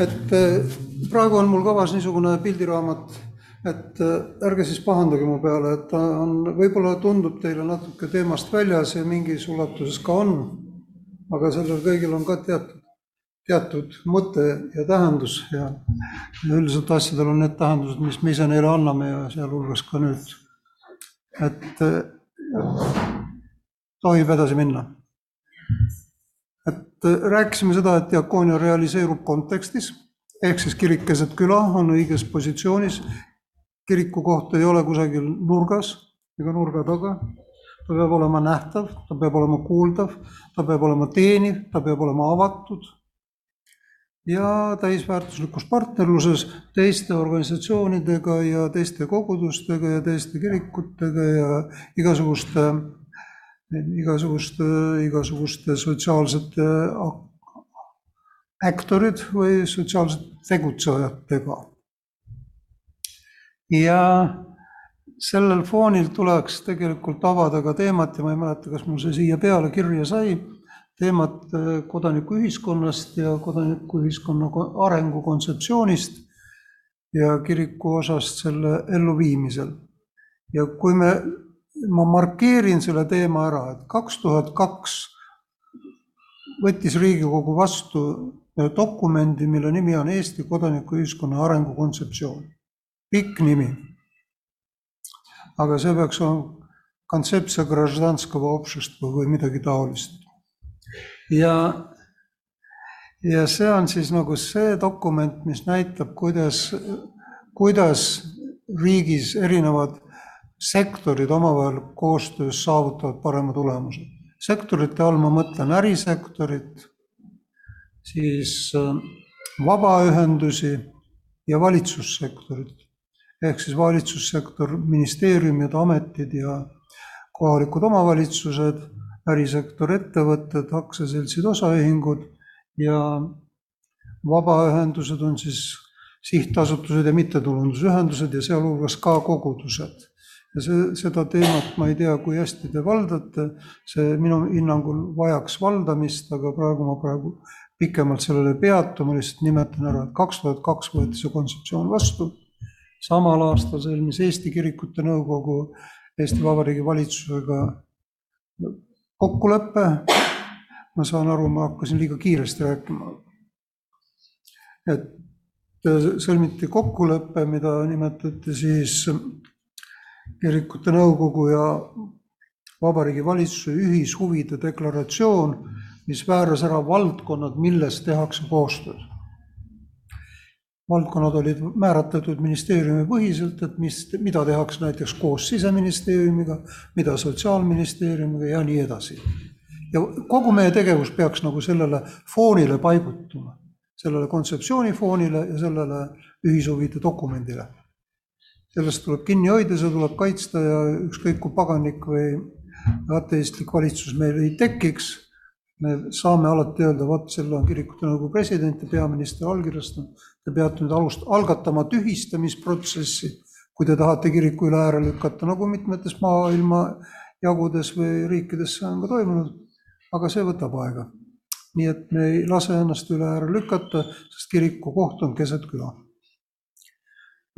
et äh, praegu on mul kavas niisugune pildiraamat, et äh, ärge siis pahandage mu peale, et ta on, võib-olla tundub teile natuke teemast väljas ja mingis ulatuses ka on, aga sellel kõigil on ka teatud, teatud mõte ja tähendus ja, ja üldiselt asjadel on need tähendused, mis me ise neile anname ja sealhulgas ka nüüd, et tohib edasi minna et äh, rääkisime seda, et diakoonia realiseerub kontekstis, ehk siis kirik keset küla on õiges positsioonis. kiriku koht ei ole kusagil nurgas ega nurga taga. ta peab olema nähtav, ta peab olema kuuldav, ta peab olema teeniv, ta peab olema avatud. ja täisväärtuslikus partnerluses teiste organisatsioonidega ja teiste kogudustega ja teiste kirikutega ja igasuguste igasuguste, igasuguste sotsiaalsete aktorid või sotsiaalsed tegutsejatega. ja sellel foonil tuleks tegelikult avada ka teemat ja ma ei mäleta, kas mul see siia peale kirja sai, teemat kodanikuühiskonnast ja kodanikuühiskonna arengu kontseptsioonist ja kiriku osast selle elluviimisel. ja kui me ma markeerin selle teema ära, et kaks tuhat kaks võttis Riigikogu vastu dokumendi, mille nimi on Eesti kodanikuühiskonna arengu kontseptsioon. pikk nimi. aga see peaks olema kontseptsia gражданского общества või midagi taolist. ja, ja see on siis nagu see dokument, mis näitab, kuidas, kuidas riigis erinevad sektorid omavahel koostöös saavutavad parema tulemuse. sektorite all ma mõtlen ärisektorit, siis äh, vabaühendusi ja valitsussektorit. ehk siis valitsussektor, ministeeriumid, ametid ja kohalikud omavalitsused, ärisektor, ettevõtted, aktsiaseltsid, osaühingud ja vabaühendused on siis sihtasutused ja mittetulundusühendused ja sealhulgas ka kogudused ja see, seda teemat ma ei tea, kui hästi te valdate, see minu hinnangul vajaks valdamist, aga praegu ma praegu pikemalt sellele ei peatu, ma lihtsalt nimetan ära, et kaks tuhat kaks võeti see kontseptsioon vastu. samal aastal sõlmis Eesti Kirikute Nõukogu Eesti Vabariigi valitsusega kokkulepe. ma saan aru, ma hakkasin liiga kiiresti rääkima. et sõlmiti kokkulepe, mida nimetati siis kirikute nõukogu ja Vabariigi Valitsuse ühishuvide deklaratsioon, mis määras ära valdkonnad, milles tehakse koostööd. valdkonnad olid määratletud ministeeriumi põhiselt, et mis, mida tehakse näiteks koos siseministeeriumiga, mida sotsiaalministeeriumiga ja nii edasi. ja kogu meie tegevus peaks nagu sellele foonile paigutuma, sellele kontseptsiooni foonile ja sellele ühishuvide dokumendile sellest tuleb kinni hoida, seda tuleb kaitsta ja ükskõik kui paganlik või ateistlik valitsus meil ei tekiks, me saame alati öelda, vot selle on kirikute nõukogu president ja peaminister allkirjastanud, te peate nüüd alust-, algatama tühistamisprotsessi, kui te tahate kiriku üle ääre lükata, nagu mitmetes maailma jagudes või riikides see on ka toimunud, aga see võtab aega. nii et me ei lase ennast üle ääre lükata, sest kiriku koht on keset küla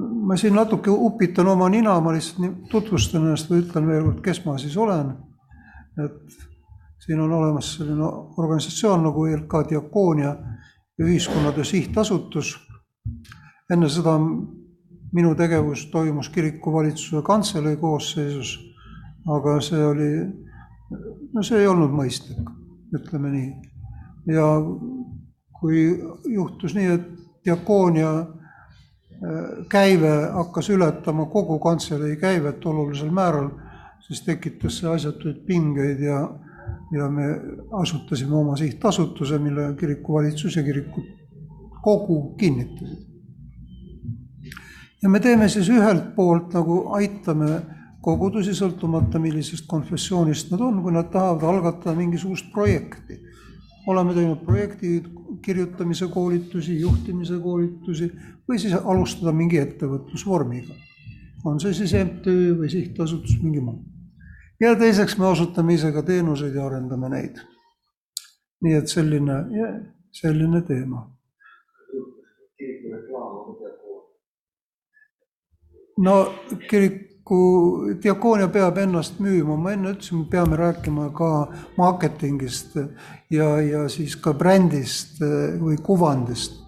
ma siin natuke upitan oma nina, ma lihtsalt tutvustan ennast või ütlen veel kord, kes ma siis olen. et siin on olemas selline organisatsioon nagu ELK Diakoonia ja Ühiskonnatöö Sihtasutus. enne seda minu tegevus toimus kirikuvalitsuse kantselei koosseisus, aga see oli, no see ei olnud mõistlik, ütleme nii. ja kui juhtus nii, et diakoonia käive hakkas ületama kogu kantselei käivet olulisel määral, siis tekitas see asjatuid pingeid ja, ja me asutasime oma sihtasutuse, mille kirikuvalitsus ja kirikukogu kinnitasid. ja me teeme siis ühelt poolt nagu aitame kogudusi, sõltumata millisest konfessioonist nad on, kui nad tahavad algatada mingisugust projekti. oleme teinud projekti kirjutamise koolitusi, juhtimise koolitusi või siis alustada mingi ettevõtlusvormiga. on see siis MTÜ või sihtasutus, mingi muu. ja teiseks me osutame ise ka teenuseid ja arendame neid. nii et selline, selline teema. no kirik kiriku diakoonia peab ennast müüma, ma enne ütlesin, me peame rääkima ka marketingist ja, ja siis ka brändist või kuvandist.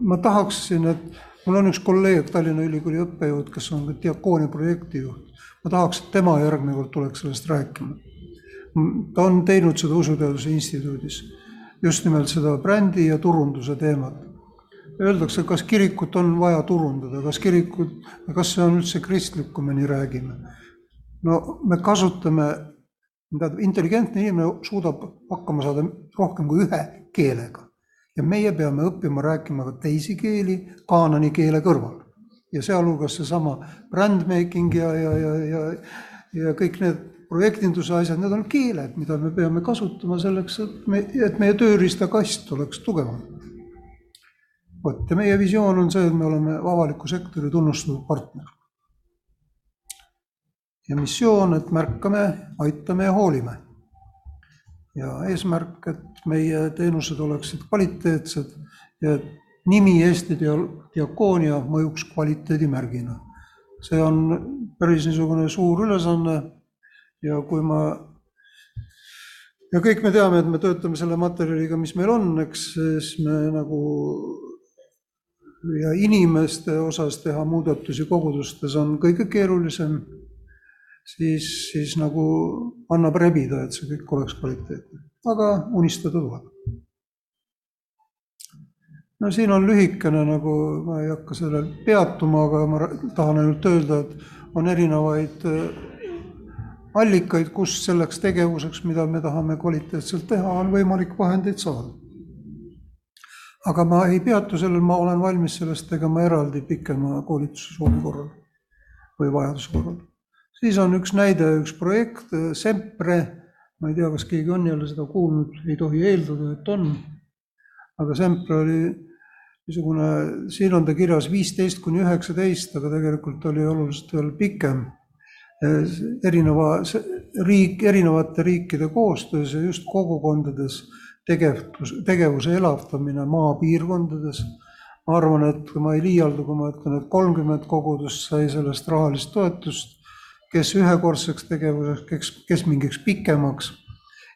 ma tahaksin, et mul on üks kolleeg, Tallinna Ülikooli õppejõud, kes on ka diakoonia projektijuht. ma tahaks, et tema järgmine kord tuleks sellest rääkima. ta on teinud seda Usuteaduse Instituudis, just nimelt seda brändi ja turunduse teemat. Öeldakse, kas kirikut on vaja turundada, kas kirikut, kas see on üldse kristlik, kui me nii räägime. no me kasutame, tähendab, intelligentne inimene suudab hakkama saada rohkem kui ühe keelega ja meie peame õppima rääkima ka teisi keeli kaanoni keele kõrval. ja sealhulgas seesama brand making ja, ja, ja, ja, ja kõik need projektinduse asjad, need on keeled, mida me peame kasutama selleks, et me, et meie tööriistakast oleks tugevam. Vot ja meie visioon on see, et me oleme avaliku sektori tunnustatud partner. ja missioon, et märkame, aitame ja hoolime ja eesmärk, et meie teenused oleksid kvaliteetsed ja et nimi Eesti Diakoonia mõjuks kvaliteedimärgina. see on päris niisugune suur ülesanne ja kui ma ja kõik me teame, et me töötame selle materjaliga, mis meil on, eks siis me nagu ja inimeste osas teha muudatusi kogudustes on kõige keerulisem siis, siis nagu annab rebida, et see kõik oleks kvaliteetne. aga unistada tuleb. no siin on lühikene nagu, ma ei hakka sellel peatuma, aga ma tahan ainult öelda, et on erinevaid äh, allikaid, kust selleks tegevuseks, mida me tahame kvaliteetselt teha, on võimalik vahendeid saada. Aga ma ei peatu sellel, ma olen valmis sellest tegema eraldi pikema koolituse soovi korral või vajaduse korral siis on üks näide, üks projekt, Sempre, ma ei tea, kas keegi on jälle seda kuulnud, ei tohi eeldada, et on. aga Sempre oli niisugune, siin on ta kirjas viisteist kuni üheksateist, aga tegelikult oli oluliselt veel pikem. erineva riik, erinevate riikide koostöös ja just kogukondades tegevus, tegevuse elavdamine maapiirkondades. ma arvan, et ma ei liialda, kui ma ütlen, et kolmkümmend kogudust sai sellest rahalist toetust kes ühekordseks tegevuseks, kes, kes mingiks pikemaks.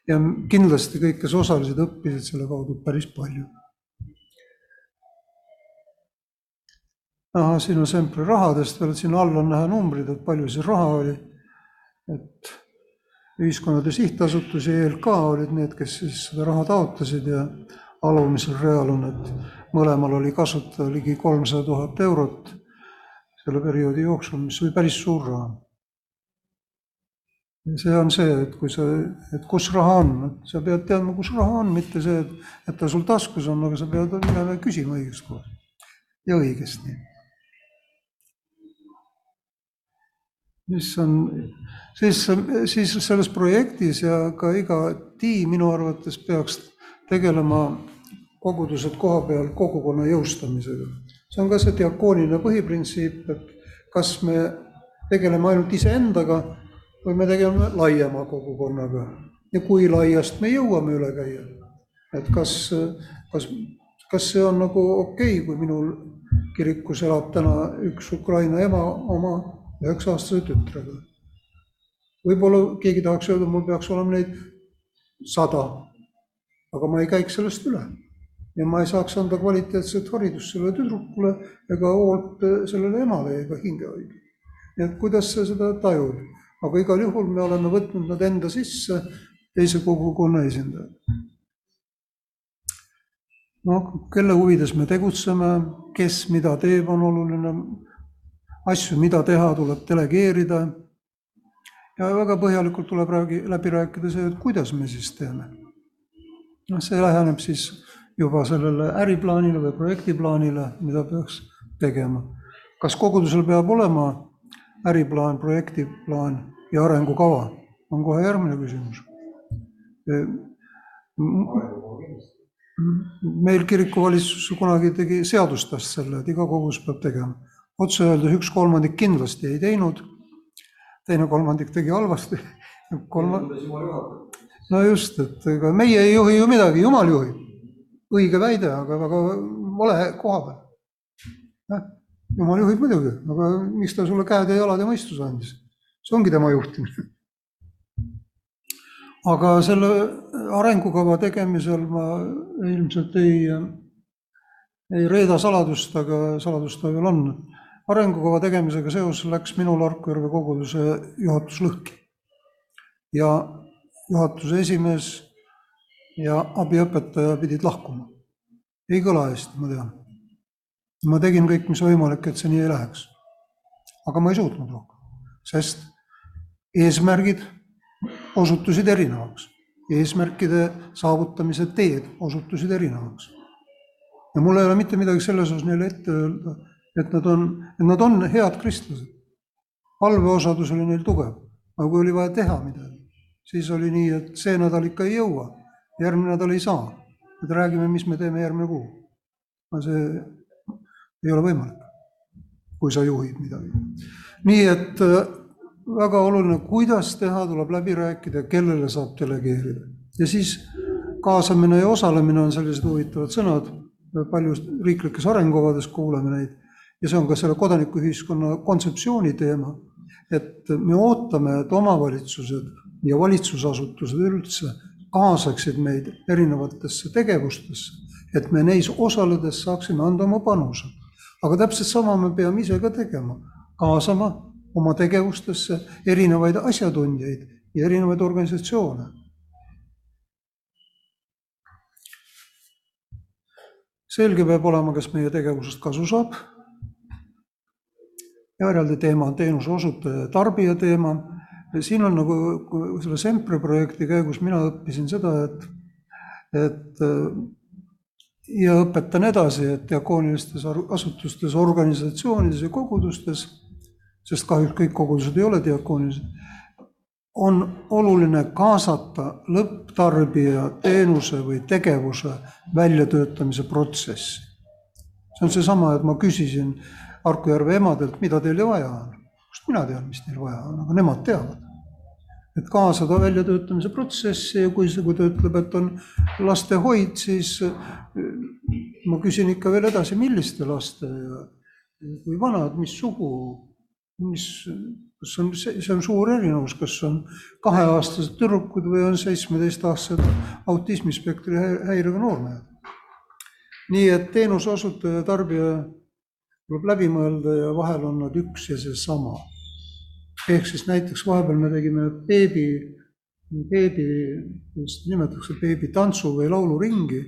ja kindlasti kõik, kes osalesid, õppisid selle kaudu päris palju. ahah, siin on Sempri rahadest veel, siin all on näha numbrid, et palju siis raha oli. et ühiskonnade sihtasutus ja ELK olid need, kes siis seda raha taotlesid ja alumisel real on, et mõlemal oli kasutada ligi kolmsada tuhat eurot selle perioodi jooksul, mis oli päris suur raha see on see, et kui sa, et kus raha on, sa pead teadma, kus raha on, mitte see, et, et ta sul taskus on, aga sa pead küsima õigest kohast ja õigesti. Mis on, siis, siis selles projektis ja ka iga tiim minu arvates peaks tegelema kogudused koha peal kogukonna jõustamisega. see on ka see diakooniline põhiprintsiip, et kas me tegeleme ainult iseendaga või me tegeleme laiema kogukonnaga ja kui laiast me jõuame üle käia. et kas, kas, kas see on nagu okei okay,, kui minul kirikus elab täna üks Ukraina ema oma üheksa-aastase tütrega. võib-olla keegi tahaks öelda, mul peaks olema neid sada, aga ma ei käiks sellest üle ja ma ei saaks anda kvaliteetset haridust sellele tüdrukule ega hoolt sellele emale ega hingehoidjale. nii et kuidas sa seda tajud? aga igal juhul me oleme võtnud nad enda sisse, teise kogukonna esindajad. noh, kelle huvides me tegutseme, kes mida teeb, on oluline. Asju, mida teha, tuleb delegeerida. ja väga põhjalikult tuleb räägi, läbi rääkida see, et kuidas me siis teeme. noh, see läheneb siis juba sellele äriplaanile või projektiplaanile, mida peaks tegema. kas kogudusel peab olema äriplaan, projektiplaan ja arengukava, on kohe järgmine küsimus. meil kirikuvalitsus kunagi tegi, seadustas selle, et iga kogus peab tegema. Otse öeldes üks kolmandik kindlasti ei teinud, teine kolmandik tegi halvasti, kolma-. no just, et ega meie ei juhi ju midagi, jumal juhib. õige väide, aga väga vale koha peal. jumal juhib muidugi, aga miks ta sulle käed ja jalad ja mõistuse andis? see ongi tema juhtimine. aga selle arengukava tegemisel ma ilmselt ei, ei reeda saladust, aga saladust ta veel on. Arengukava tegemisega seoses läks minul Harku-Järve koguduse juhatus lõhki. ja juhatuse esimees ja abiõpetaja pidid lahkuma. ei kõla hästi, ma tean. ma tegin kõik, mis võimalik, et see nii ei läheks. aga ma ei suutnud rohkem, sest eesmärgid osutusid erinevaks. eesmärkide saavutamise teed osutusid erinevaks. ja mul ei ole mitte midagi selles osas neile ette öelda, et nad on, et nad on head kristlased. palveosadus oli neil tugev, aga kui oli vaja teha midagi, siis oli nii, et see nädal ikka ei jõua, järgmine nädal ei saa. et räägime, mis me teeme järgmine kuu. no see ei ole võimalik, kui sa juhid midagi. nii et väga oluline, kuidas teha, tuleb läbi rääkida, kellele saab delegeerida. ja siis kaasamine ja osalemine on sellised huvitavad sõnad, palju riiklikes arengukavades kuuleme neid ja see on ka selle kodanikuühiskonna kontseptsiooni teema, et me ootame, et omavalitsused ja valitsusasutused üldse kaasaksid meid erinevatesse tegevustesse, et me neis osaledes saaksime anda oma panuse. aga täpselt sama me peame ise ka tegema, kaasama oma tegevustesse erinevaid asjatundjaid ja erinevaid organisatsioone. selge peab olema, kes meie tegevusest kasu saab. Ja eraldi teema on teenuse osutaja ja tarbija teema. siin on nagu selle Sempre projekti käigus mina õppisin seda, et, et ja õpetan edasi, et diakoonilistes asutustes, organisatsioonides ja kogudustes sest kahjuks kõik kogudused ei ole diakoonilised, on oluline kaasata lõpptarbija teenuse või tegevuse väljatöötamise protsessi. see on seesama, et ma küsisin Harku Järve emadelt, mida teil vaja on. kust mina tean, mis neil vaja on, aga nemad teavad. et kaasada väljatöötamise protsessi ja kui kui ta ütleb, et on lastehoid, siis ma küsin ikka veel edasi, milliste laste ja kui vanad, mis sugu mis, kas on, see on suur erinevus, kas on kaheaastased tüdrukud või on seitsmeteistaastased autismispektri häirega noormehed. nii et teenuse osutaja ja tarbija tuleb läbi mõelda ja vahel on nad üks ja seesama. ehk siis näiteks vahepeal me tegime beebi, beebi, kuidas seda nimetatakse, beebitantsu või lauluringi,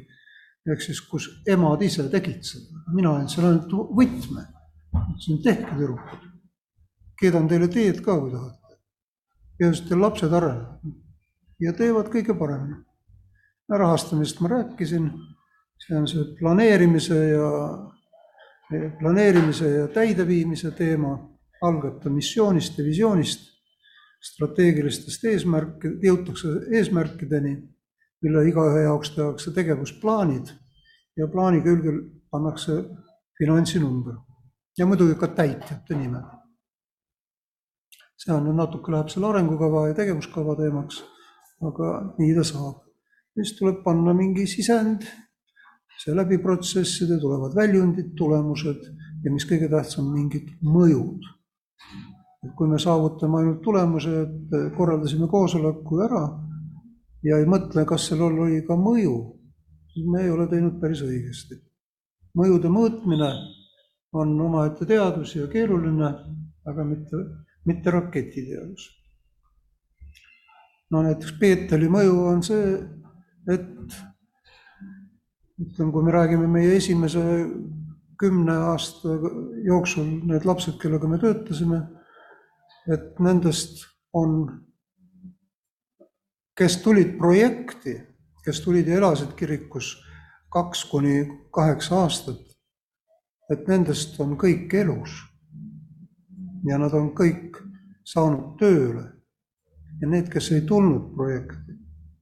ehk siis kus emad ise tegid seda, mina andsin ainult võtme, ütlesin tehke tüdrukud keedan teile teed ka, kui tahate. peaasi, et teil lapsed arenevad ja teevad kõige paremini. rahastamisest ma rääkisin, see on see planeerimise ja, planeerimise ja täideviimise teema, algab ta missioonist ja visioonist, strateegilistest eesmärke, jõutakse eesmärkideni, mille igaühe jaoks tehakse tegevusplaanid ja plaani külgel pannakse finantsinumber ja muidugi ka täitjate nimed see on nüüd natuke läheb selle arengukava ja tegevuskava teemaks, aga nii ta saab. siis tuleb panna mingi sisend, see läbi protsesside tulevad väljundid, tulemused ja mis kõige tähtsam, mingid mõjud. et kui me saavutame ainult tulemuse, et korraldasime koosoleku ära ja ei mõtle, kas sellel oli ka mõju, siis me ei ole teinud päris õigesti. mõjude mõõtmine on omaette teadus ja keeruline, aga mitte mitte raketiteadus. no näiteks Peeteli mõju on see, et ütleme, kui me räägime meie esimese kümne aasta jooksul, need lapsed, kellega me töötasime, et nendest on, kes tulid projekti, kes tulid ja elasid kirikus kaks kuni kaheksa aastat, et nendest on kõik elus ja nad on kõik saanud tööle. ja need, kes ei tulnud projekti,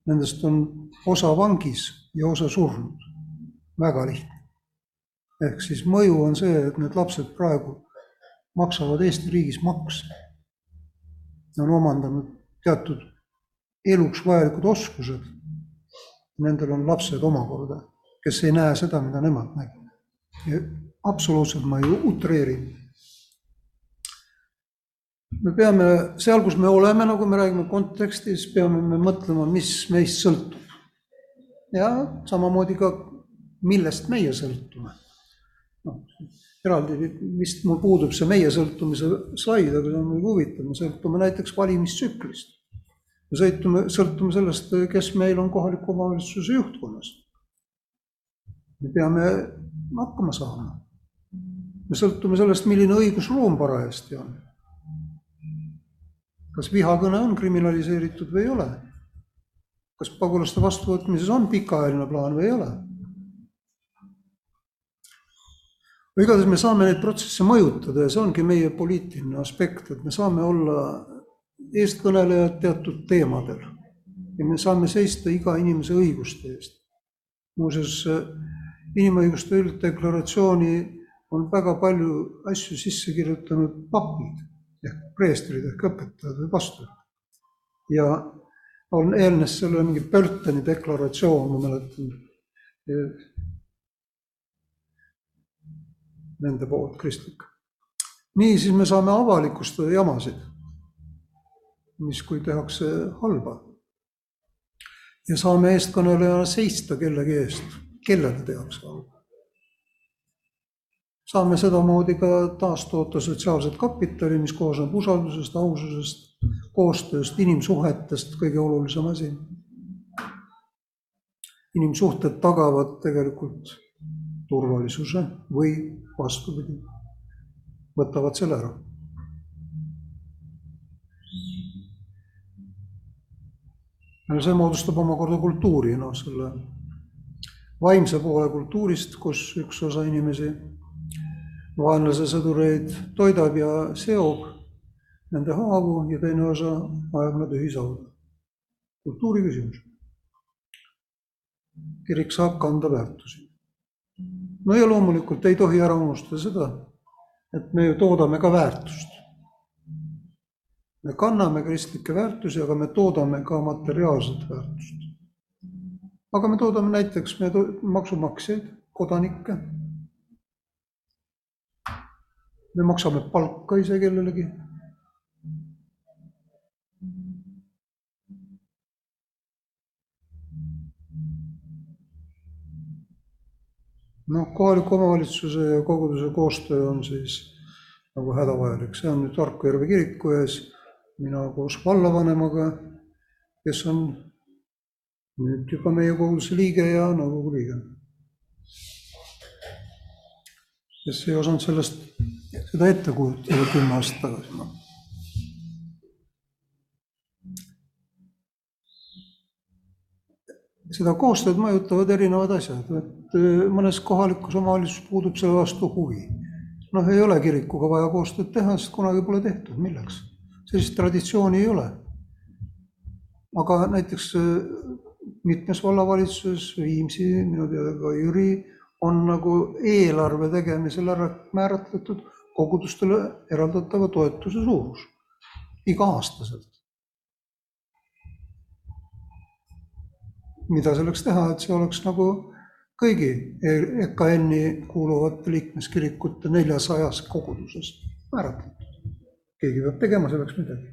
nendest on osa vangis ja osa surnud. Väga lihtne. ehk siis mõju on see, et need lapsed praegu maksavad Eesti riigis makse. on omandanud teatud eluks vajalikud oskused. Nendel on lapsed omakorda, kes ei näe seda, mida nemad nägid. absoluutselt ma ei utreeri. me peame seal, kus me oleme, nagu me räägime kontekstis, peame me mõtlema, mis meist sõltub. ja samamoodi ka, millest meie sõltume. noh, eraldi vist mul puudub see meie sõltumise slaid, aga see on muidugi huvitav, me sõltume näiteks valimistsüklist. me sõltume, sõltume sellest, kes meil on kohaliku omavalitsuse juhtkonnas. me peame hakkama saama. me sõltume sellest, milline õigusruum parajasti on. kas vihakõne on kriminaliseeritud või ei ole? kas pagulaste vastuvõtmises on pikaajaline plaan või ei ole? või igatahes me saame neid protsesse mõjutada ja see ongi meie poliitiline aspekt, et me saame olla eestkõnelejad teatud teemadel ja me saame seista iga inimese õiguste eest. muuseas, inimõiguste ülddeklaratsiooni on väga palju asju sisse kirjutanud papid ehk preestrid ehk õpetajad või pastorid. ja on eelnes sellele mingi Pölteni deklaratsioon, ma mäletan nende poolt kristlik. niisiis me saame avalikustada jamasid, mis, kui tehakse halba. ja saame eestkõnelejana seista kellegi eest, kellele tehakse halba. saame sedamoodi ka taastoota sotsiaalset kapitali, mis koosneb usaldusest, aususest, koostööst, inimsuhetest, kõige olulisem asi. inimsuhted tagavad tegelikult turvalisuse või vastupidi, võtavad selle ära. ja see moodustab omakorda kultuuri, noh, selle vaimse poole kultuurist, kus üks osa inimesi vaenlase sõdureid toidab ja seob nende haavu ja teine osa ajab nad ühisauda. kultuuri küsimus. kirik saab kanda väärtusi no ja loomulikult ei tohi ära unustada seda, et me ju toodame ka väärtust. me kanname kristlikke väärtusi, aga me toodame ka materiaalset väärtust. aga me toodame näiteks me to maksumaksjaid, kodanikke. me maksame palka ise kellelegi noh, kohaliku omavalitsuse koguduse koostöö on siis nagu hädavajalik, see on nüüd Harku Järve kiriku ees, mina koos vallavanemaga, kes on nüüd juba meie koguduse liige ja nõukogu liige. kes ei osanud sellest, seda ette kujutada kümme aastat tagasi, seda koostööd mõjutavad erinevad asjad, et äh, mõnes kohalikus omavalitsuses puudub selle vastu huvi. noh, ei ole kirikuga vaja koostööd teha, sest kunagi pole tehtud, milleks? sellist traditsiooni ei ole. aga näiteks äh, mitmes vallavalitsuses, Viimsi, minu teada ka Jüri, on nagu eelarve tegemisel ära määratletud kogudustele eraldatava toetuse suurus iga-aastaselt. Mida selleks teha, et see oleks nagu kõigi EKN-i kuuluvate liikmeskirikute neljasajas koguduses määratletud. keegi peab tegema selleks midagi.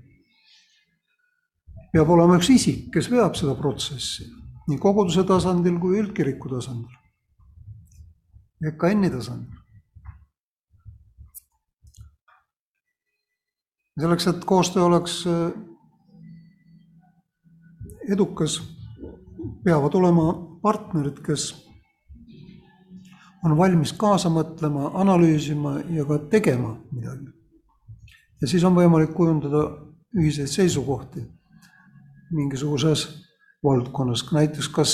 peab olema üks isik, kes veab seda protsessi nii koguduse tasandil kui üldkiriku tasandil, EKN-i tasandil. selleks, et koostöö oleks edukas peavad olema partnerid, kes on valmis kaasa mõtlema, analüüsima ja ka tegema midagi. ja siis on võimalik kujundada ühiseid seisukohti mingisuguses valdkonnas, näiteks kas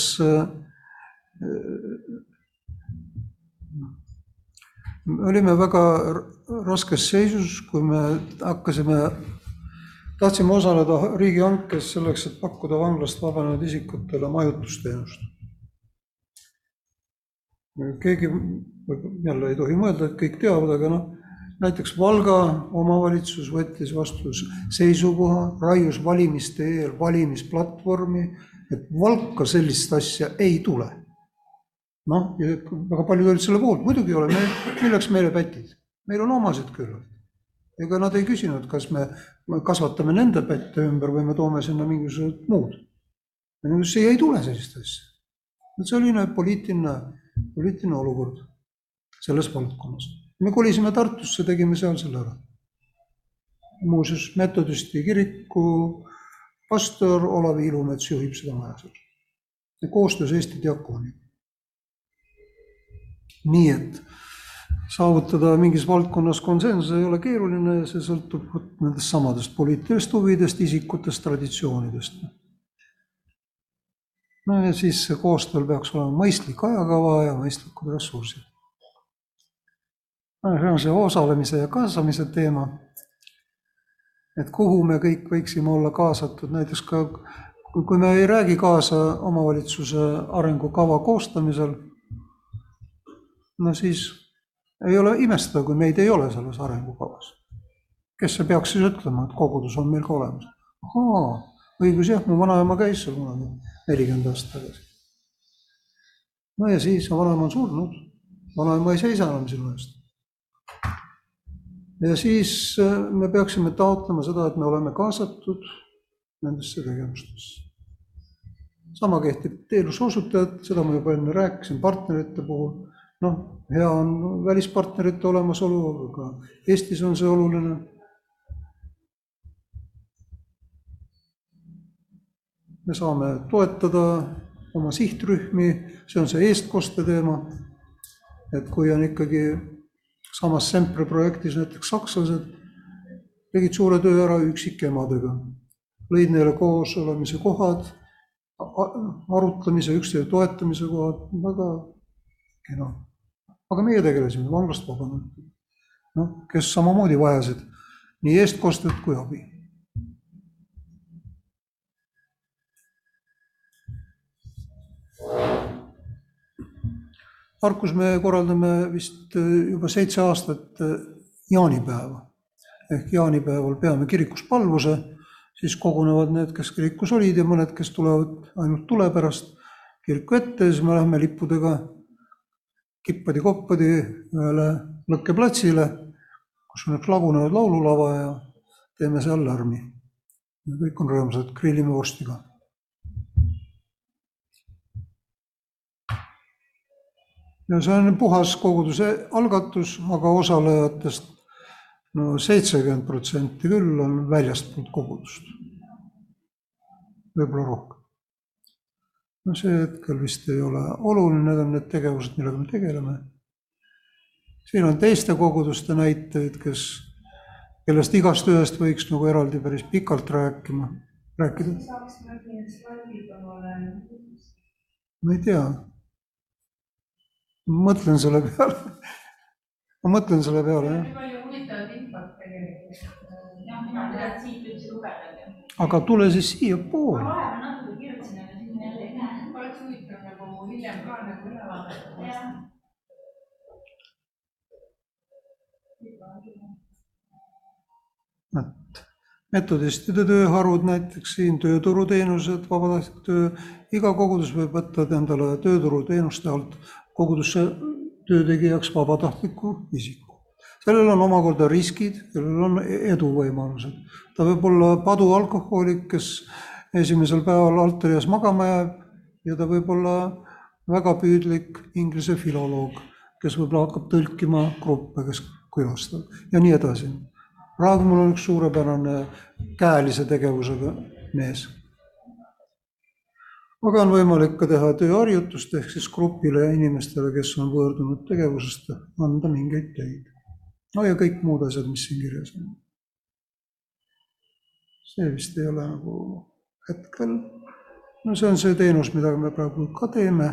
me olime väga raskes seisus, kui me hakkasime tahtsime osaleda riigihankes selleks, et pakkuda vanglast vabanenud isikutele majutusteenust. keegi jälle ei tohi mõelda, et kõik teavad, aga noh, näiteks Valga omavalitsus võttis vastu seisukoha, raius valimiste eel valimisplatvormi, et Valka sellist asja ei tule. noh, väga paljud olid selle poolt, muidugi ei ole, milleks meile pätid, meil on omased küllalt. Ega nad ei küsinud, kas me kasvatame nende pätte ümber või me toome sinna mingisugused muud. siia ei tule sellist asja. see oli poliitiline, poliitiline olukord selles valdkonnas. me kolisime Tartusse, tegime seal selle ära. muuseas, metodisti kiriku pastor Olav Ilumets juhib seda maja seal. koostöös Eesti diakooniga nii et saavutada mingis valdkonnas konsensus ei ole keeruline, see sõltub nendest samadest poliitilistest huvidest, isikutest, traditsioonidest. no ja siis koostööl peaks olema mõistlik ajakava ja mõistlikud ressursid. no see on see osalemise ja kaasamise teema. et kuhu me kõik võiksime olla kaasatud, näiteks ka kui me ei räägi kaasa omavalitsuse arengukava koostamisel no siis ei ole imestada, kui meid ei ole selles arengukavas. kes see peaks siis ütlema, et kogudus on meil ka olemas? ahaa, õigus jah, mu vanaema käis seal kunagi nelikümmend aastat tagasi. no ja siis, vanaema on surnud, vanaema ei seisa enam sinu eest. ja siis äh, me peaksime taotlema seda, et me oleme kaasatud nendesse tegevustesse. sama kehtib teenuse osutajad, seda ma juba enne rääkisin, partnerite puhul noh, hea on välispartnerite olemasolu, aga Eestis on see oluline. me saame toetada oma sihtrühmi, see on see eestkoste teema. et kui on ikkagi samas Sempre projektis näiteks sakslased tegid suure töö ära üksikemadega, lõid neile koosolemise kohad, arutlemise, üksteise toetamise kohad, väga kena aga meie tegelesime vanglast vabanenud, noh, kes samamoodi vajasid nii eestkostet kui abi. Harkus me korraldame vist juba seitse aastat jaanipäeva. Ehk jaanipäeval peame kirikus palvuse, siis kogunevad need, kes kirikus olid ja mõned, kes tulevad ainult tule pärast kiriku ette. Ja siis me läheme lippudega kippadi-koppadi ühele lõkkeplatsile, kus on üks lagunenud laululava ja teeme seal lärmi. kõik on rõõmsad, grillime vorstiga. ja see on puhas koguduse algatus, aga osalejatest no seitsekümmend protsenti küll on väljastpoolt kogudust. võib-olla rohkem no see hetkel vist ei ole oluline, need on need tegevused, millega me tegeleme. siin on teiste koguduste näiteid, kes, kellest igast ühest võiks nagu eraldi päris pikalt rääkima, rääkida. ma ei tea. mõtlen selle peale ma mõtlen selle peale, jah. palju huvitavat infot tegelikult. jah, mina tean siit üldse lugeda. aga tule siis siiapoole. ma vahepeal natuke kirjutasin hiljem ka nagu üle vaadata. et metodistide tööharud näiteks siin, tööturuteenused, vabatahtlik töö, iga kogudus võib võtta endale tööturuteenuste alt kogudusse töö tegijaks vabatahtliku isiku. sellel on omakorda riskid, sellel on eduvõimalused. ta võib olla padualkohoolik, kes esimesel päeval altari ees magama jääb ja ta võib olla väga püüdlik inglise filoloog, kes võib-olla hakkab tõlkima gruppe, kes külastavad ja nii edasi. praegu mul on üks suurepärane käelise tegevusega mees. aga on võimalik ka teha tööharjutust ehk siis grupile ja inimestele, kes on võõrdunud tegevusest, anda mingeid töid. no ja kõik muud asjad, mis siin kirjas on. see vist ei ole nagu hetkel, no see on see teenus, mida me praegu ka teeme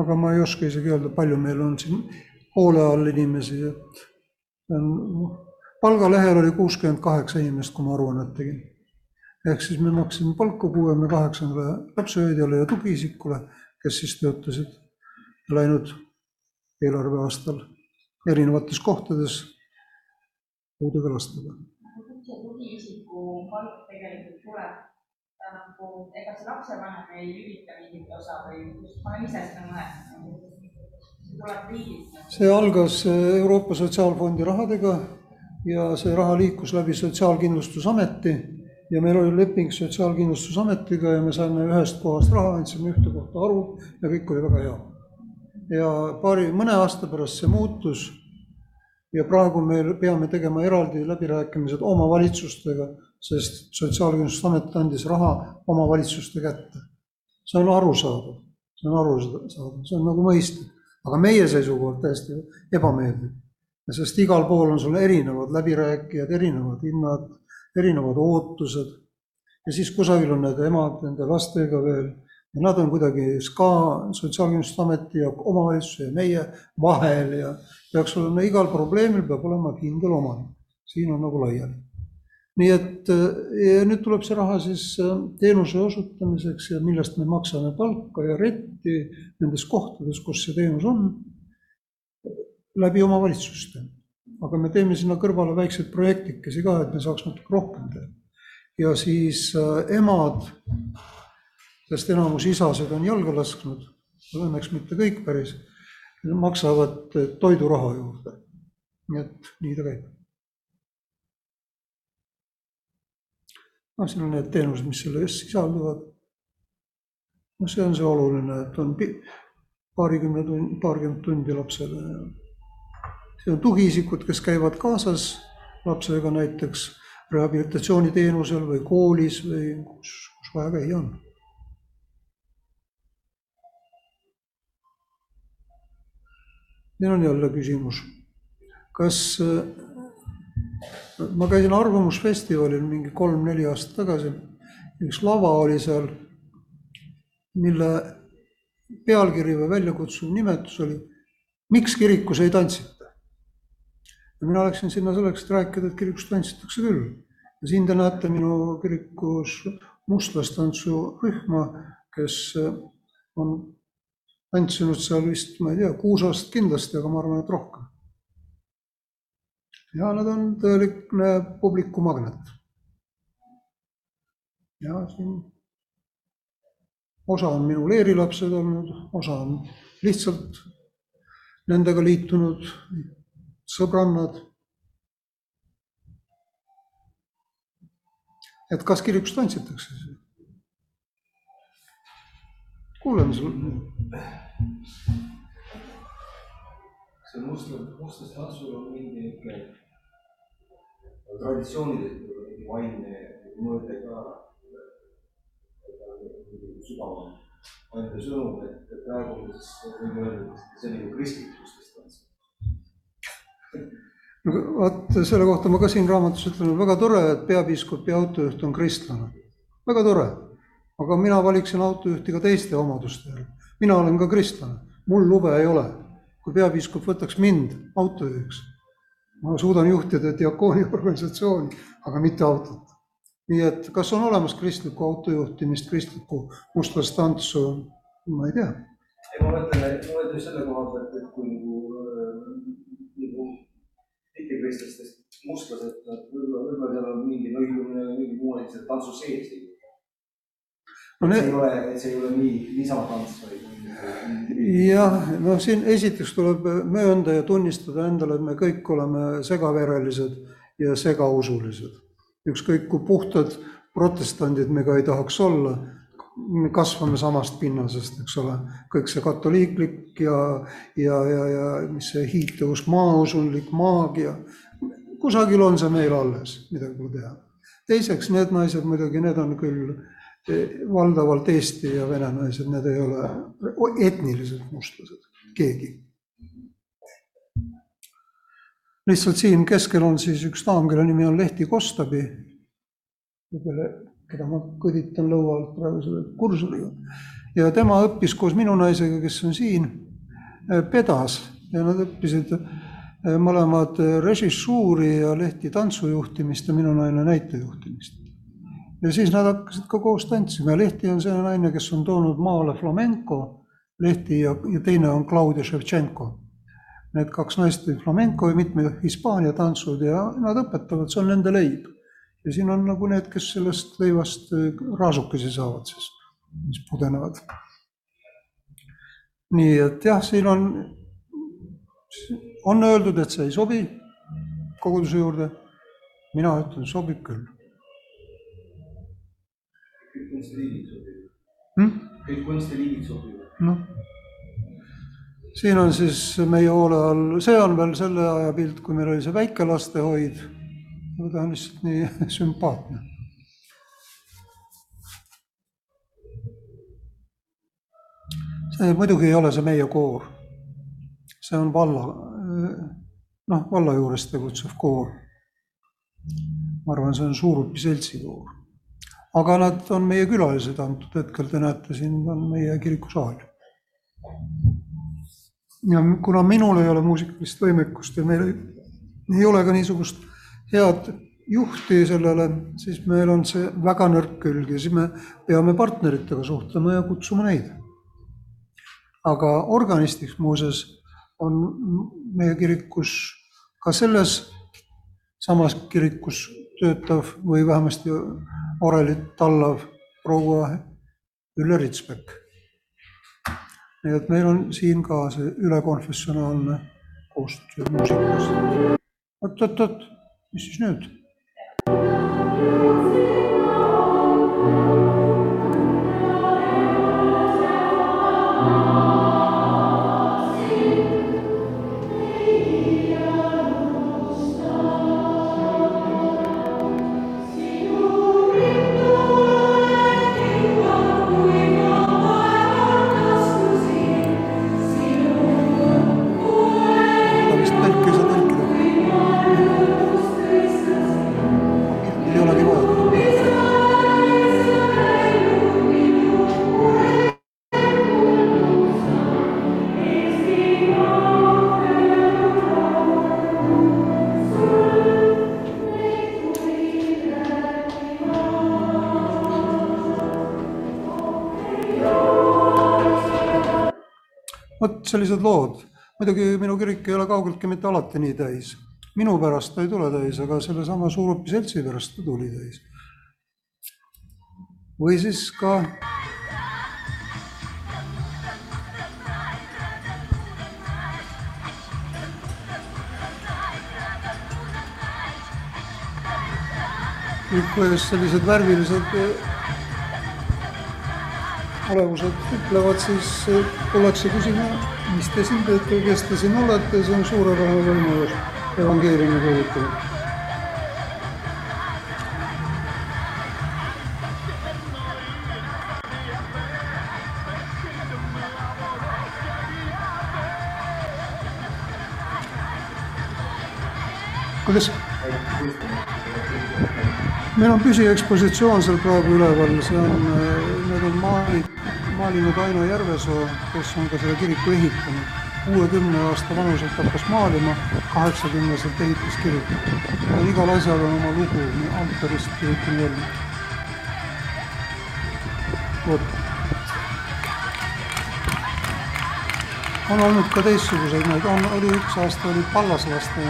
aga ma ei oska isegi öelda, palju meil on siin hoole all inimesi, et palgalehel oli kuuskümmend kaheksa inimest, kui ma aruannet tegin. ehk siis me maksime palka kuuekümne kaheksandale lapsehoidjale ja tugiisikule, kes siis töötasid läinud eelarveaastal erinevates kohtades puudega lastega. kust see tugiisiku palk tegelikult tuleb? Nagu, ega see lapsevanem ei hüvita mingit osa või ma olen ise seda mõelnud, see tuleb riigilt. see algas Euroopa Sotsiaalfondi rahadega ja see raha liikus läbi Sotsiaalkindlustusameti ja meil oli leping Sotsiaalkindlustusametiga ja me saime ühest kohast raha, andsime ühte kohta aru ja kõik oli väga hea. ja paari, mõne aasta pärast see muutus ja praegu me peame tegema eraldi läbirääkimised omavalitsustega, sest Sotsiaalkindlustusamet andis raha omavalitsuste kätte. see on arusaadav, see on arusaadav, see on nagu mõistlik, aga meie seisukohalt täiesti ebameeldiv. sest igal pool on sul erinevad läbirääkijad, erinevad hinnad, erinevad ootused ja siis kusagil on need emad nende lastega veel ja nad on kuidagi SKA, Sotsiaalkindlustusameti ja omavalitsuse ja meie vahel ja peaks olema, igal probleemil peab olema kindel omanik. siin on nagu laiali. Nii et ja nüüd tuleb see raha siis äh, teenuse osutamiseks ja millest me maksame palka ja retti nendes kohtades, kus see teenus on, läbi omavalitsuste. aga me teeme sinna kõrvale väikseid projektikesi ka, et me saaks natuke rohkem teha. ja siis äh, emad sest enamus isasid on jalga lasknud, õnneks mitte kõik päris, maksavad toiduraha juurde. nii et nii ta käib. Noh, siin on need teenused, mis selle eest sisalduvad. noh, see on see oluline, et on paarikümne tund, paarkümmend tundi lapsele. see on tugiisikud, kes käivad kaasas lapsega näiteks rehabilitatsiooniteenusel või koolis või kus, kus vaja käia on meil on jälle küsimus, kas ma käisin Arvamusfestivalil mingi kolm-neli aastat tagasi, üks lava oli seal, mille pealkiri või väljakutsuv nimetus oli Miks kirikus ei tantsita? ja mina läksin sinna selleks, et rääkida, et kirikus tantsitakse küll. ja siin te näete minu kirikus mustlastantsurühma, kes on tantsinud seal vist, ma ei tea, kuus aastat kindlasti, aga ma arvan, et rohkem. Ja nad on tõeline publikumagnet. ja siin osa on minu leerilapsed olnud, osa on lihtsalt nendega liitunud sõbrannad. et kas kirikus tantsitakse kuulame sul see mustlas, mustlastansul on mingi niisugune traditsioonidest mingi vaimne mõõde ka, sügavam vaimne sõnum, et praegu siis võime öelda, et see on nagu kristlik mustlastants. no vot, selle kohta ma ka siin raamatus ütlen, väga tore, et peapiiskop ja autojuht on kristlane. väga tore, aga mina valiksin autojuhti ka teiste omaduste järgi. mina olen ka kristlane mul lube ei ole. Kui peapiiskop võtaks mind autojuhiks, ma suudan juhtida diakooni organisatsiooni, aga mitte autot. nii et kas on olemas kristlikku autojuhtimist, kristlikku mustlastantsu, ma ei tea. ei, ma mõtlen, ma mõtlen just selle koha pealt, et kui nagu, nagu mittekristlastest mustlased, võib-olla, võib-olla seal on mingi lõimumine, mingi muu asi seal tantsu sees. No need. see ei ole, see ei ole nii lisatanss, vaid jah, noh, siin esiteks tuleb möönda ja tunnistada endale, et me kõik oleme segaverelised ja segausulised. ükskõik kui puhtad protestandid me ka ei tahaks olla, me kasvame samast pinnasest, eks ole, kõik see katoliiklik ja, ja, ja, ja mis see hiiteusk, maausunlik maagia, kusagil on see meil alles, midagi pole teha. teiseks, need naised muidugi, need on küll valdavalt Eesti ja vene naised, need ei ole etniliselt mustlased, keegi. lihtsalt siin keskel on siis üks daam, kelle nimi on Lehti Kostabi, kelle, keda ma kõditan lõua alt praegu selle kursoriga. ja tema õppis koos minu naisega, kes on siin, pedas ja nad õppisid mõlemad režissuuri ja Lehti tantsujuhtimist ja minu naine näitejuhtimist ja siis nad hakkasid ka koos tantsima ja Lehti on see naine, kes on toonud maale flamenco, Lehti ja, ja teine on Claudia Ševtšenko. Need kaks naist tõid flamenco ja mitmed Hispaania tantsud ja nad õpetavad, see on nende leib. ja siin on nagu need, kes sellest leivast raasukesi saavad siis, mis pudenevad. nii et jah, siin on, on öeldud, et see ei sobi koguduse juurde. mina ütlen, sobib küll. Kõik kunstiliigid sobivad hm?. kõik kunstiliigid sobivad. noh, siin on siis meie hoole all, see on veel selle aja pilt, kui meil oli see väike lastehoid. ta on lihtsalt nii sümpaatne. see muidugi ei ole see meie koor. see on valla, noh, valla juures tegutsev koor. ma arvan, see on Suurupi seltsi koor aga nad on meie külalised antud hetkel, te näete, siin on meie kirikusaal. ja kuna minul ei ole muusikalist võimekust ja meil ei, ei ole ka niisugust head juhti sellele, siis meil on see väga nõrk külg ja siis me peame partneritega suhtlema ja kutsuma neid. aga organistiks muuseas on meie kirikus ka selles samas kirikus töötav või vähemasti orelit tallav proua Ülle Ritsbek. nii et meil on siin ka see ülekonfessionaalne koostöö muusikas. oot, oot, oot, mis siis nüüd? Sellised lood. muidugi minu kirik ei ole kaugeltki mitte alati nii täis. minu pärast ta ei tule täis, aga sellesama Suurupi seltsi pärast ta tuli täis. või siis ka kuidas sellised värvilised eh, olevused ütlevad, siis eh, tullakse küsima, mis te siin teete, kes te siin olete, see on suurepärane võimalus evangeeliumi kuulutada. kuidas? meil on püsiekspositsioon seal praegu üleval, see on, need on maali, maalinud Aino Järvesoo, kes on ka selle kiriku ehitanud. kuuekümne aasta vanuselt hakkas maalima, kaheksakümneselt ehitas kirikut. igal asjal on oma lugu, altarist kirjutan välja. vot. on olnud ka teistsuguseid näiteid, on, oli üks aasta oli pallaslaste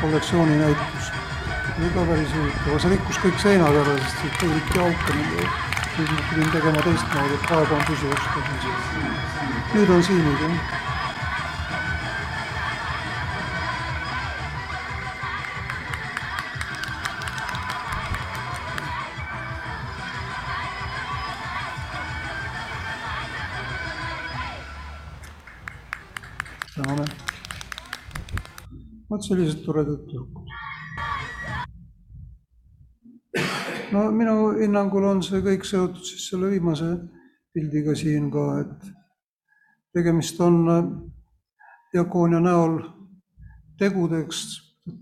kollektsiooni näitus oli ka päris huvitav, see rikkus kõik seinad ära, sest siit tulidki auke, nüüd ma pidin tegema teistmoodi, et praegu on püsioskus. nüüd on siinid jah. täname. vot sellised toredad tüdrukud. No minu hinnangul on see kõik seotud siis selle viimase pildiga siin ka, et tegemist on äh, diakoonia näol tegudeks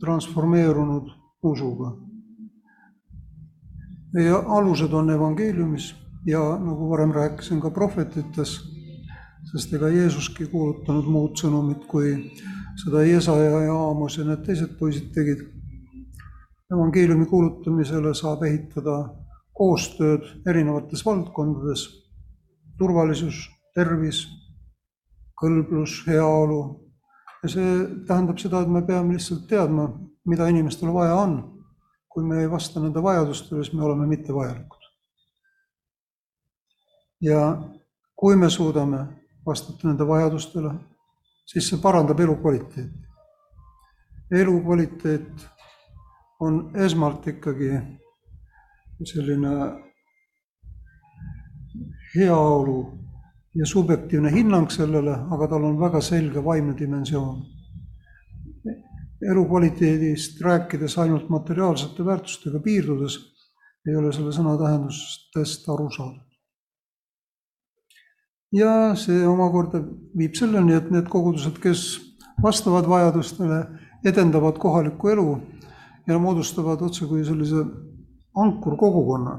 transformeerunud usuga. meie alused on evangeeliumis ja nagu varem rääkisin, ka prohvetites, sest ega Jeesuski kuulutanud muud sõnumit, kui seda Jesaja ja Aamos ja need teised poisid tegid evangeeliumi kuulutamisele saab ehitada koostööd erinevates valdkondades, turvalisus, tervis, kõlblus, heaolu. ja see tähendab seda, et me peame lihtsalt teadma, mida inimestel vaja on. kui me ei vasta nende vajadustele, siis me oleme mittevajalikud. ja kui me suudame vastata nende vajadustele, siis see parandab elukvaliteeti. elukvaliteet on esmalt ikkagi selline heaolu ja subjektiivne hinnang sellele, aga tal on väga selge vaimne dimensioon. elukvaliteedist rääkides ainult materiaalsete väärtustega piirdudes ei ole selle sõna tähendustest aru saadud. ja see omakorda viib selleni, et need kogudused, kes vastavad vajadustele, edendavad kohalikku elu ja moodustavad otsekui sellise ankurkogukonna,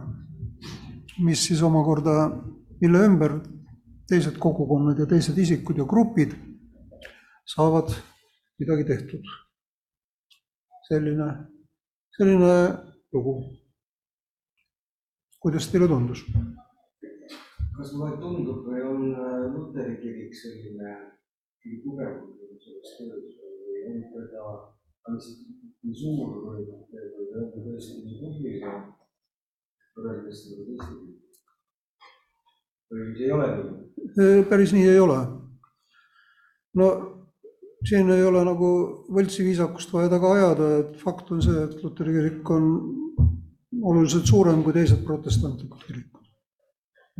mis siis omakorda, mille ümber teised kogukonnad ja teised isikud ja grupid saavad midagi tehtud. selline, selline lugu. kuidas teile tundus? kas mulle tundub või on äh, Luteri kirik selline kõige tugevam selles töös või on teda, nii suur või on ta tõesti nii põhiline võrreldes nagu teistega? või ei ole nii? päris nii ei ole. no siin ei ole nagu võltsiviisakust vaja taga ajada, et fakt on see, et Luteri kirik on oluliselt suurem kui teised protestantlikud kirikud.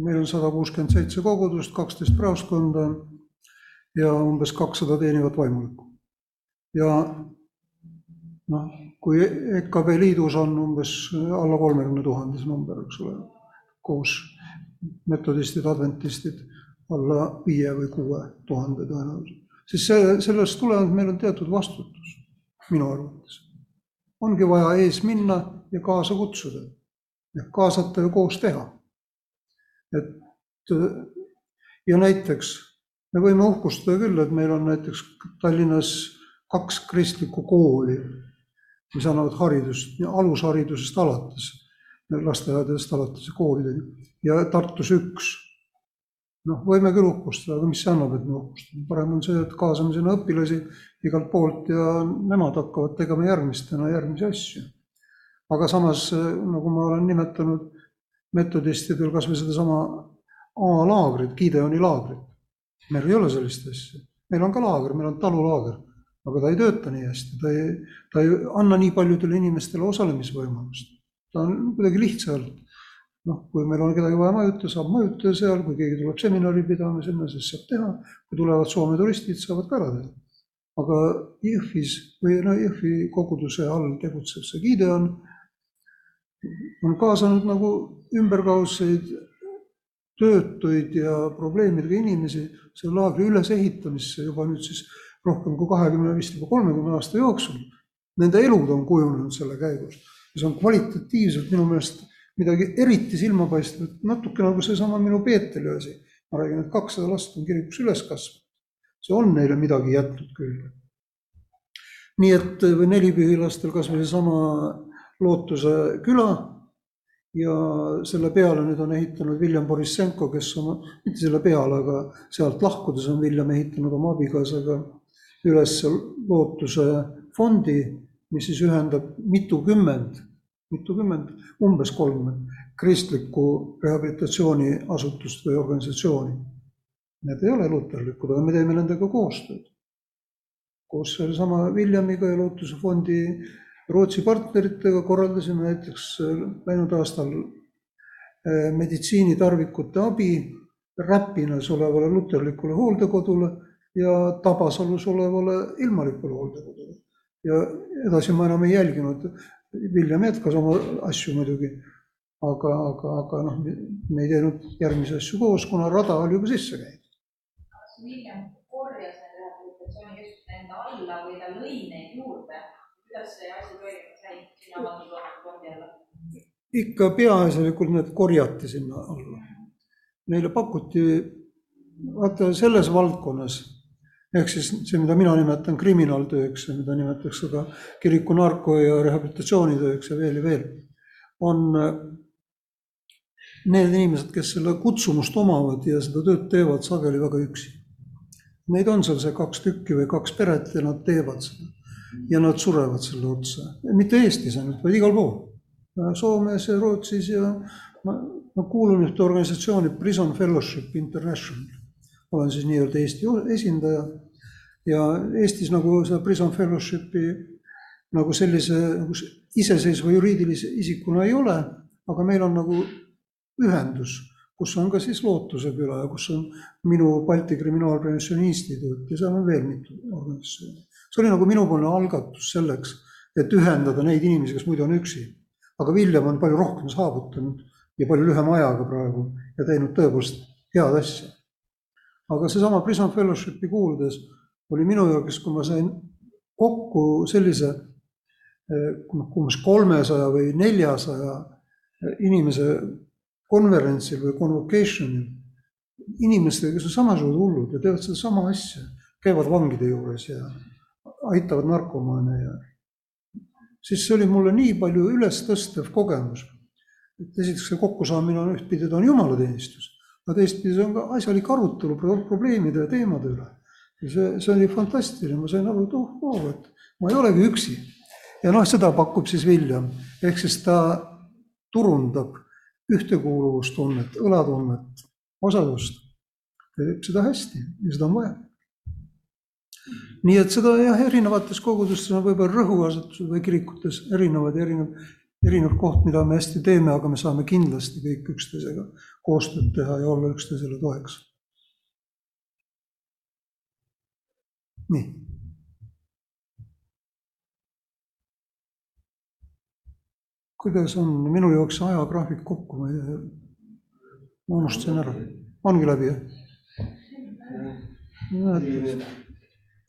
meil on sada kuuskümmend seitse kogudust, kaksteist praoskonda ja umbes kakssada teenivat vaimulikku. ja noh, kui EKP liidus on umbes alla kolmekümne tuhande see number, eks ole, koos metodistid, adventistid alla viie või kuue tuhande tõenäoliselt. siis see, sellest tulenevalt meil on teatud vastutus, minu arvates. ongi vaja ees minna ja kaasa kutsuda. kaasata ja koos teha. et ja näiteks me võime uhkustada küll, et meil on näiteks Tallinnas kaks kristlikku kooli, mis annavad haridust, alusharidusest alates, lasteaedadest alates ja koolideni ja Tartus üks. noh, võime küll uhkustada, aga mis see annab, et me uhkustame, parem on see, et kaasame sinna õpilasi igalt poolt ja nemad hakkavad tegema järgmistena järgmisi asju. aga samas, nagu ma olen nimetanud metodistidel kas või sedasama A-laagrit, Gideoni laagrit. meil ei ole sellist asja, meil on ka laager, meil on talulaager, aga ta ei tööta nii hästi, ta ei, ta ei anna nii paljudele inimestele osalemisvõimalust. ta on kuidagi lihtsalt noh, kui meil on kedagi vaja majutada, saab majutada seal, kui keegi tuleb seminari pidama sinna, siis saab teha. kui tulevad Soome turistid, saavad ka ära teha. aga Jõhvis või no Jõhvi koguduse all tegutsev see Gideon on kaasanud nagu ümberkaudseid töötuid ja probleemidega inimesi selle laagri ülesehitamisse juba nüüd siis rohkem kui kahekümne, vist juba kolmekümne aasta jooksul. Nende elud on kujunenud selle käigus ja see on kvalitatiivselt minu meelest midagi eriti silmapaistvat, natuke nagu seesama minu Peetri asi. ma räägin, et kakssada last on kirikus üles kasvanud. see on neile midagi jätnud küll. nii et või nelipühilastel kas või seesama Lootuse küla ja selle peale nüüd on ehitanud William Borissenko, kes oma, mitte selle peale, aga sealt lahkudes on William ehitanud oma abikaasaga üles Lootuse fondi, mis siis ühendab mitukümmend mitukümmend, umbes kolmkümmend kristlikku rehabilitatsiooniasutust või organisatsiooni. Need ei ole luterlikud, aga me teeme nendega koostööd. koos sellesama Williamiga ja Lootuse fondi Rootsi partneritega korraldasime näiteks läinud aastal eh, meditsiinitarvikute abi Räpinas olevale luterlikule hooldekodule ja Tabasalus olevale ilmalikule hooldekodule. ja edasi ma enam ei jälginud William jätkas oma asju muidugi, aga, aga, aga noh, me ei teinud järgmisi asju koos, kuna rada oli juba sisse käinud. kas William korjas need rehabilitatsioonikeskused enda alla või ta lõi neid juurde? kuidas see asi toimub, käib sinna avatud fondi alla? ikka peaasjalikult need korjati sinna alla. Neile pakuti, vaata selles valdkonnas ehk siis see, mida mina nimetan kriminaaltööks ja mida nimetatakse ka kiriku narko- ja rehabilitatsioonitööks ja veel ja veel, on äh, need inimesed, kes selle kutsumust omavad ja seda tööd teevad, sageli väga üksi. Neid on seal see kaks tükki või kaks peret ja nad teevad seda. ja nad surevad selle otsa, mitte Eestis ainult, vaid igal pool. Soomes ja Rootsis ja ma, ma kuulun ühte organisatsiooni Prison Fellowship International. Olen siis nii-öelda Eesti esindaja ja Eestis nagu seda Prison Fellowshipi nagu sellise nagu iseseisva juriidilise isikuna ei ole, aga meil on nagu ühendus, kus on ka siis Lootuse küla ja kus on minu Balti Kriminaalpreventsiooni Instituut ja seal on veel mitu organisatsiooni. see oli nagu minupoolne algatus selleks, et ühendada neid inimesi, kes muidu on üksi. aga William on palju rohkem saavutanud ja palju lühema ajaga praegu ja teinud tõepoolest head asja. Aga seesama Prison Fellowshipi kuuludes oli minu jaoks, kui ma sain kokku sellise noh, umbes kolmesaja või neljasaja inimese konverentsil või convocation'il, inimestega, kes on samasugused hullud ja teevad sedasama asja, käivad vangide juures ja aitavad narkomaane ja siis see oli mulle nii palju ülestõstev kogemus. et esiteks see kokkusaamine on ühtpidi, ta on jumalateenistus, aga teistpidi see on ka asjalik arutelu probleemide ja teemade üle. ja see, see oli fantastiline, ma sain aru, et oh, oh, et ma ei olegi üksi ja noh, seda pakub siis William, ehk siis ta turundab ühtekuuluvustunnet, õlatunnet, osalust. teeb seda hästi ja seda on vaja. nii et seda jah, erinevates kogudustes on võib-olla rõhuasetused või kirikutes erinevad ja erinev, erinev koht, mida me hästi teeme, aga me saame kindlasti kõik üksteisega koostööd teha ja olla üksteisele toeks. nii. Kuidas on, minul jooksis ajagraafik kokku, ma ei tea, ma unustasin ära, ongi läbi jah?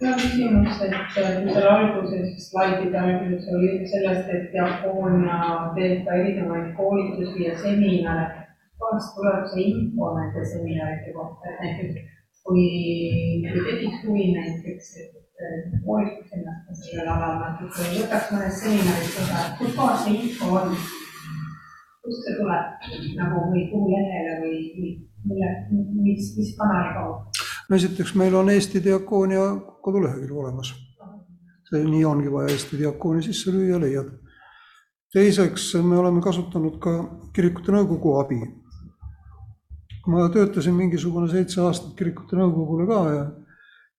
On küsimus, et kui seal alguses, slaidide alguses oli jutt sellest, et Diakonia teeb ka erinevaid koolitusi ja seminare. kohast tuleb see info nende seminaride kohta, et näiteks kui, kui tekiks huvi näiteks, et koolitaks ennast sellel alal natuke võtaks mõnes seminaris osa, kus kohas see info on? kust see tuleb nagu või kuhu lehele või mille, mis, mis kanali kaudu? No esiteks meil on Eesti Diakoonia kodulehekülg olemas. see nii ongi vaja Eesti Diakoonia sisse lüüa, leiad. teiseks me oleme kasutanud ka kirikute nõukogu abi. ma töötasin mingisugune seitse aastat kirikute nõukogule ka ja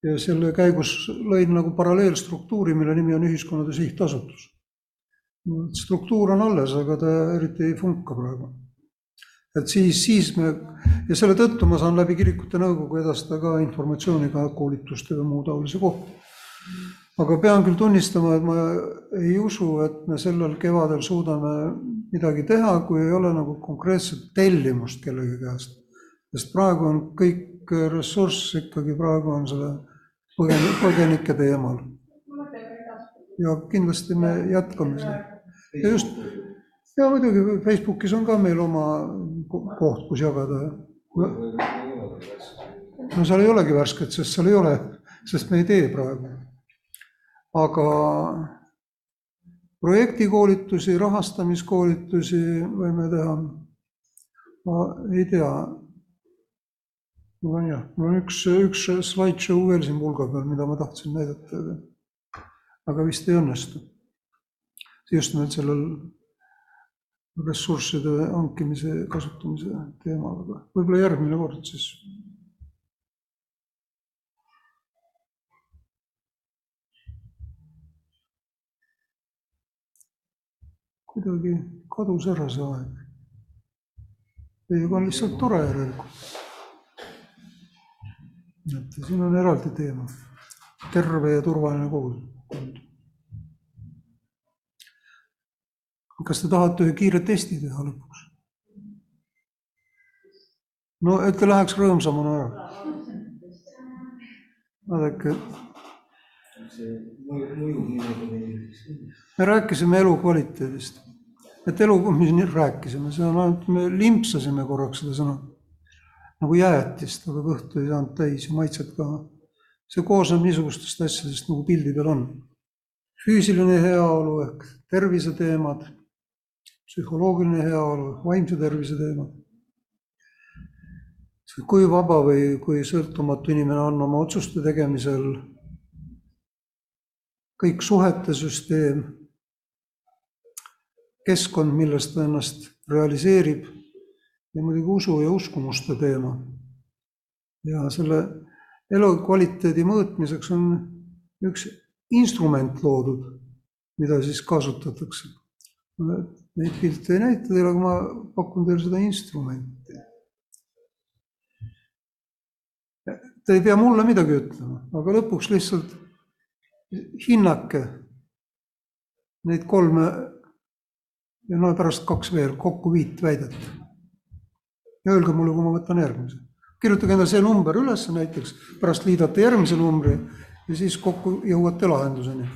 ja selle käigus lõin nagu paralleelstruktuuri, mille nimi on Ühiskonnade Sihtasutus. struktuur on alles, aga ta eriti ei funka praegu. Et siis, siis me ja selle tõttu ma saan läbi kirikute nõukogu edastada ka informatsiooni ka koolituste või muu taolise kohta. aga pean küll tunnistama, et ma ei usu, et me sellel kevadel suudame midagi teha, kui ei ole nagu konkreetset tellimust kellegi käest. sest praegu on kõik ressurss ikkagi praegu on selle põgen-, põgenike teemal. ja kindlasti me jätkame seda. ja just, ja muidugi Facebookis on ka meil oma koht, kus jagada. no seal ei olegi värsket, sest seal ei ole, sest me ei tee praegu. aga projektikoolitusi, rahastamiskoolitusi võime teha. ma ei tea mul on jah, mul on üks, üks slideshow veel siin pulga peal, mida ma tahtsin näidata, aga, aga vist ei õnnestu. just nimelt sellel ressursside hankimise, kasutamise teemal, aga võib-olla järgmine kord siis. kuidagi kadus ära see aeg. Teiega on lihtsalt tore järelikult et siin on eraldi teema, terve ja turvaline kogukond. Kas te tahate ühe kiire testi teha lõpuks? no et ta läheks rõõmsamana ära. vaadake. me rääkisime elukvaliteedist, et elu, mis rääkisime, see on ainult, me limpsasime korraks seda sõna nagu jäätist, aga kõhtu ei saanud täis ja maitset ka. see koosneb niisugustest asjadest, nagu pildi peal on. füüsiline heaolu ehk terviseteemad, psühholoogiline heaolu vaimse tervise teemad. kui vaba või kui sõltumatu inimene on oma otsuste tegemisel. kõik suhete süsteem, keskkond, milles ta ennast realiseerib ja muidugi usu ja uskumuste teema. ja selle elukvaliteedi mõõtmiseks on üks instrument loodud, mida siis kasutatakse. Neid pilte ei näita teile, aga ma pakun teile seda instrumenti. Te ei pea mulle midagi ütlema, aga lõpuks lihtsalt hinnake neid kolme ja no pärast kaks veel, kokku viit väidet. ja öelge mulle, kui ma võtan järgmise. kirjutage endale see number üles näiteks, pärast liidate järgmise numbri ja siis kokku jõuate lahenduseni.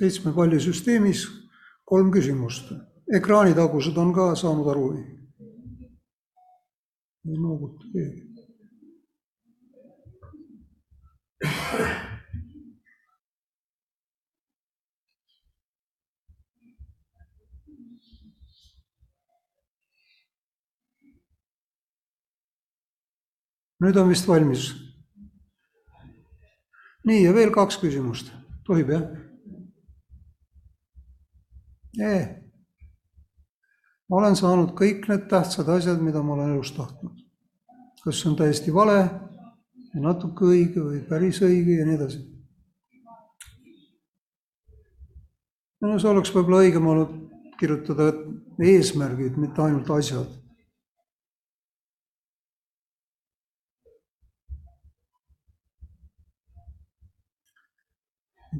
Seitsme palli süsteemis kolm küsimust. ekraanitagused on ka saanud aru ei nooguta keegi. nüüd on vist valmis. nii ja veel kaks küsimust, tohib jah? Ei. ma olen saanud kõik need tähtsad asjad, mida ma olen elus tahtnud. kas see on täiesti vale või natuke õige või päris õige ja nii edasi. no see oleks võib-olla õigem olnud kirjutada eesmärgid, mitte ainult asjad.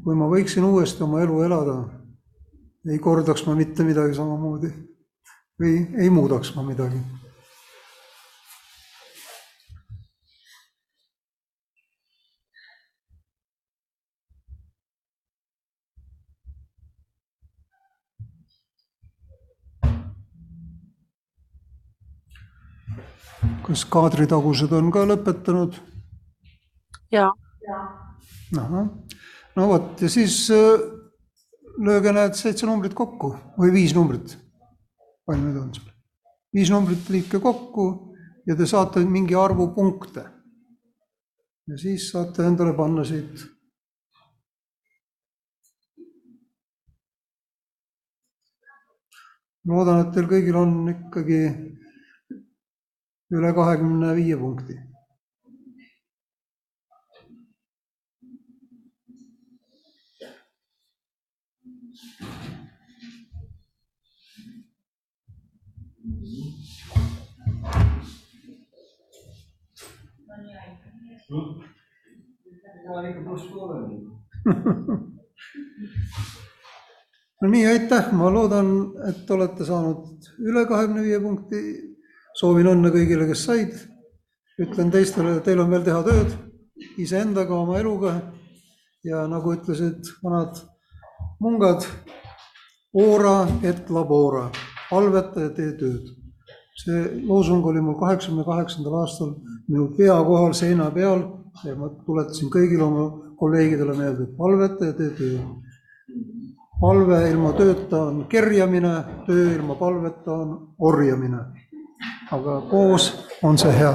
kui ma võiksin uuesti oma elu elada ei kordaks ma mitte midagi samamoodi või ei muudaks ma midagi. kas kaadritagused on ka lõpetanud? jaa. ahah, no vot ja siis äh, lööge need seitse numbrit kokku või viis numbrit. palju neid on seal? viis numbrit liitke kokku ja te saate mingi arvu punkte. ja siis saate endale panna siit. loodan, et teil kõigil on ikkagi üle kahekümne viie punkti no nii, aitäh, ma loodan, et olete saanud üle kahekümne viie punkti. soovin õnne kõigile, kes said. ütlen teistele, teil on veel teha tööd iseendaga, oma eluga. ja nagu ütlesid vanad mungad, ora et labora, palveta ja tee tööd. see loosung oli mul kaheksakümne kaheksandal aastal minu pea kohal seina peal ja ma tuletasin kõigile oma kolleegidele meelde, et palveta ja tee tööd. palve ilma tööta on kerjamine, töö ilma palveta on orjamine. aga koos on see hea